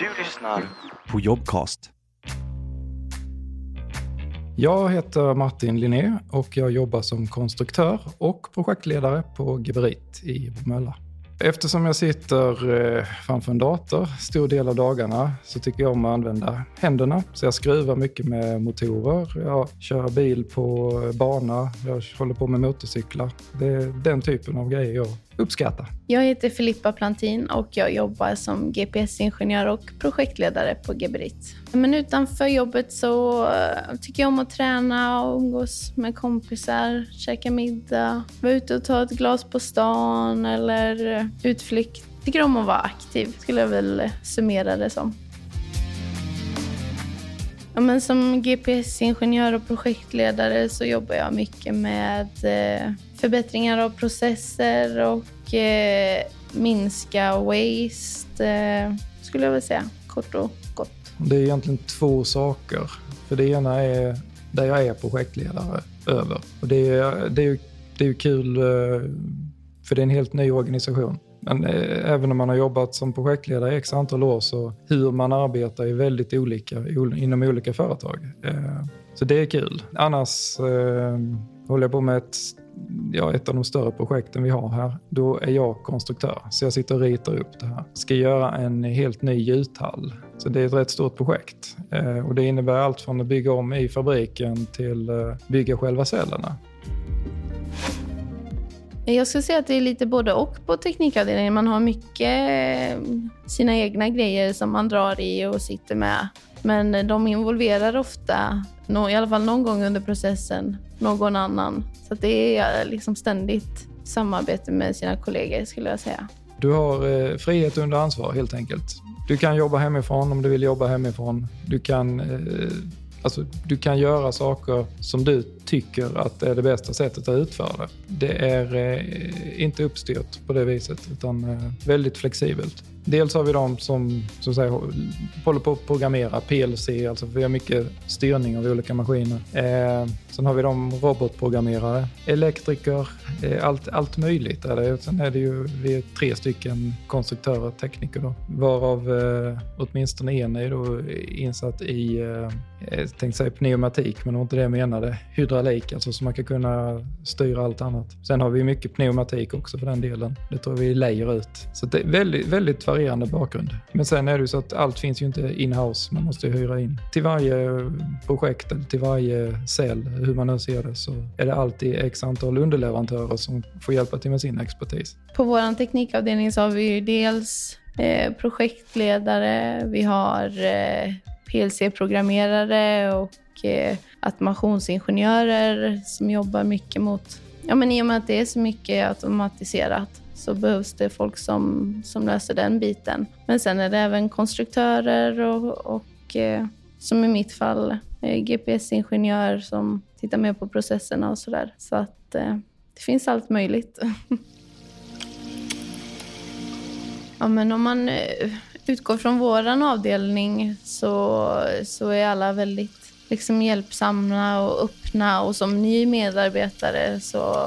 Du lyssnar på Jobcast. Jag heter Martin Linné och jag jobbar som konstruktör och projektledare på Geberit i Bromölla. Eftersom jag sitter eh, framför en dator stor del av dagarna så tycker jag om att använda händerna. Så jag skruvar mycket med motorer, jag kör bil på bana, jag håller på med motorcyklar. Det är den typen av grejer jag uppskatta. Jag heter Filippa Plantin och jag jobbar som GPS-ingenjör och projektledare på Geberit. Men utanför jobbet så eh, tycker jag om att träna och umgås med kompisar, käka middag, vara ute och ta ett glas på stan eller eh, utflykt. Tycker om att vara aktiv, skulle jag väl summera det som. Ja, men som GPS-ingenjör och projektledare så jobbar jag mycket med eh, förbättringar av processer och eh, minska waste, eh, skulle jag vilja säga, kort och gott. Det är egentligen två saker. För det ena är där jag är projektledare över. Och det är, det är, det är kul, eh, för det är en helt ny organisation. Men eh, även om man har jobbat som projektledare i x antal år så hur man arbetar är väldigt olika inom olika företag. Eh, så det är kul. Annars håller jag på med ett, ja, ett av de större projekten vi har här. Då är jag konstruktör, så jag sitter och ritar upp det här. Ska göra en helt ny gjuthall. Så det är ett rätt stort projekt. Eh, och det innebär allt från att bygga om i fabriken till eh, bygga själva cellerna. Jag skulle säga att det är lite både och på teknikavdelningen. Man har mycket eh, sina egna grejer som man drar i och sitter med. Men de involverar ofta, i alla fall någon gång under processen, någon annan. Så det är eh, liksom ständigt samarbete med sina kollegor skulle jag säga. Du har eh, frihet under ansvar helt enkelt. Du kan jobba hemifrån om du vill jobba hemifrån. Du kan eh, Alltså, du kan göra saker som du tycker att är det bästa sättet att utföra det. Det är eh, inte uppstyrt på det viset utan eh, väldigt flexibelt. Dels har vi de som, som säger, håller på att programmera PLC, alltså vi har mycket styrning av olika maskiner. Eh, sen har vi de robotprogrammerare, elektriker, eh, allt, allt möjligt är det. Sen är det ju vi är tre stycken konstruktörer, tekniker då, varav eh, åtminstone en är då insatt i, eh, jag tänkte säga pneumatik, men det var inte det jag menade, hydraulik, alltså så man kan kunna styra allt annat. Sen har vi mycket pneumatik också för den delen. Det tror vi lejer ut. Så det är väldigt, väldigt varierande bakgrund. Men sen är det ju så att allt finns ju inte in-house. Man måste ju hyra in. Till varje projekt eller till varje cell, hur man nu ser det, så är det alltid x antal underleverantörer som får hjälpa till med sin expertis. På vår teknikavdelning så har vi ju dels eh, projektledare, vi har eh, PLC-programmerare och eh, automationsingenjörer som jobbar mycket mot Ja, men I och med att det är så mycket automatiserat så behövs det folk som, som löser den biten. Men sen är det även konstruktörer och, och eh, som i mitt fall eh, GPS-ingenjör som tittar mer på processerna och sådär. Så att eh, det finns allt möjligt. ja, men om man eh, utgår från vår avdelning så, så är alla väldigt liksom hjälpsamma och öppna. Och som ny medarbetare så,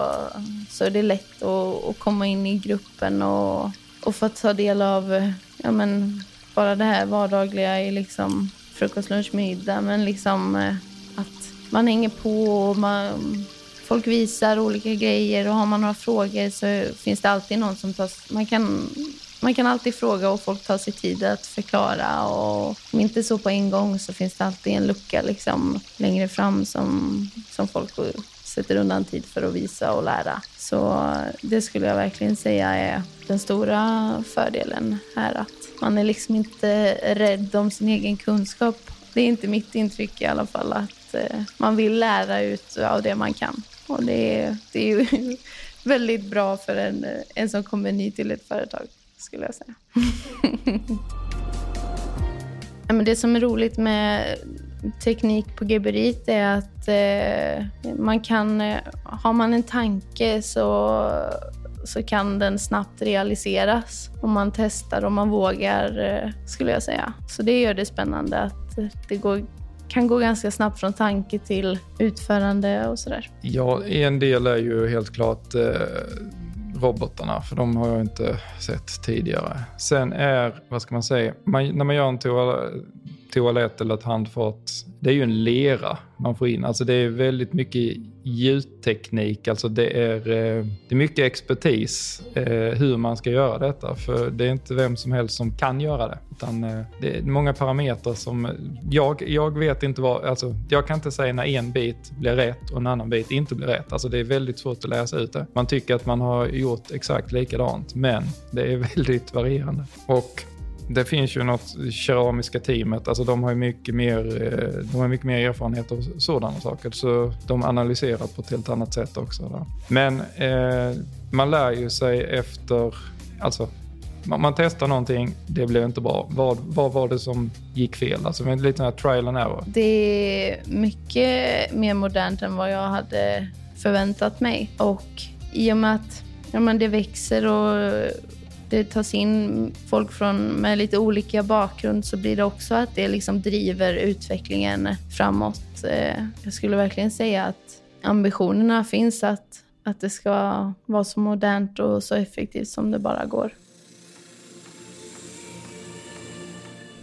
så är det lätt att, att komma in i gruppen och, och få ta del av eh, ja, men, bara det här vardagliga i liksom frukost, lunch, middag. Men liksom eh, att man hänger på och man, folk visar olika grejer och har man några frågor så finns det alltid någon som tar... Man kan man kan alltid fråga och folk tar sig tid att förklara. Och om inte så på en gång så finns det alltid en lucka liksom, längre fram som, som folk sätter undan tid för att visa och lära. Så det skulle jag verkligen säga är den stora fördelen här. Att man är liksom inte rädd om sin egen kunskap. Det är inte mitt intryck i alla fall att eh, man vill lära ut av det man kan. Och det är, det är ju väldigt bra för en, en som kommer ny till ett företag skulle jag säga. det som är roligt med teknik på Geberit är att eh, man kan, eh, har man en tanke så, så kan den snabbt realiseras om man testar och man vågar, eh, skulle jag säga. Så det gör det spännande att det går, kan gå ganska snabbt från tanke till utförande och sådär. Ja, en del är ju helt klart eh, robotarna, för de har jag inte sett tidigare. Sen är, vad ska man säga, man, när man gör en toalett eller ett handfat, det är ju en lera man får in. Alltså det är väldigt mycket ljudteknik, alltså det är, eh, det är mycket expertis eh, hur man ska göra detta. För det är inte vem som helst som kan göra det. Utan eh, det är många parametrar som jag, jag vet inte vad, alltså jag kan inte säga när en bit blir rätt och en annan bit inte blir rätt. Alltså det är väldigt svårt att läsa ut det. Man tycker att man har gjort exakt likadant, men det är väldigt varierande. Och det finns ju något keramiska teamet, alltså de har ju mycket mer, eh, de har mycket mer erfarenhet av sådana saker. Så de analyserar på ett helt annat sätt också. Där. Men eh, man lär ju sig efter, alltså man, man, testar någonting, det blev inte bra. Vad, vad var det som gick fel? Alltså med lite här trial and error. Det är mycket mer modernt än vad jag hade förväntat mig. Och i och med att ja, men det växer och det tas in folk från, med lite olika bakgrund så blir det också att det liksom driver utvecklingen framåt. Eh, jag skulle verkligen säga att ambitionerna finns att, att det ska vara så modernt och så effektivt som det bara går.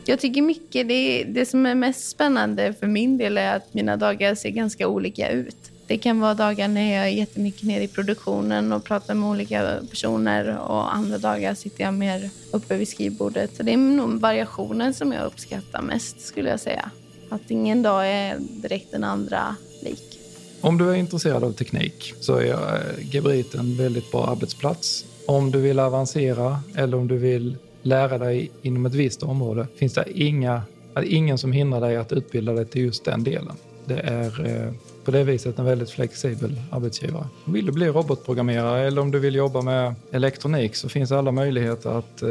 Jag tycker mycket, det, det som är mest spännande för min del är att mina dagar ser ganska olika ut. Det kan vara dagar när jag är jättemycket nere i produktionen och pratar med olika personer och andra dagar sitter jag mer uppe vid skrivbordet. Så det är nog variationen som jag uppskattar mest skulle jag säga. Att ingen dag är direkt den andra lik. Om du är intresserad av teknik så är eh, Gebrit en väldigt bra arbetsplats. Om du vill avancera eller om du vill lära dig inom ett visst område finns det inga, ingen som hindrar dig att utbilda dig till just den delen. Det är eh, på det viset en väldigt flexibel arbetsgivare. Vill du bli robotprogrammerare eller om du vill jobba med elektronik så finns alla möjligheter att eh,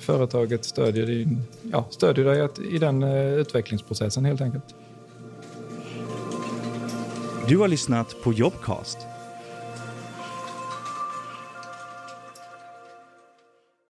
företaget stödjer, din, ja, stödjer dig i den eh, utvecklingsprocessen helt enkelt. Du har lyssnat på Jobcast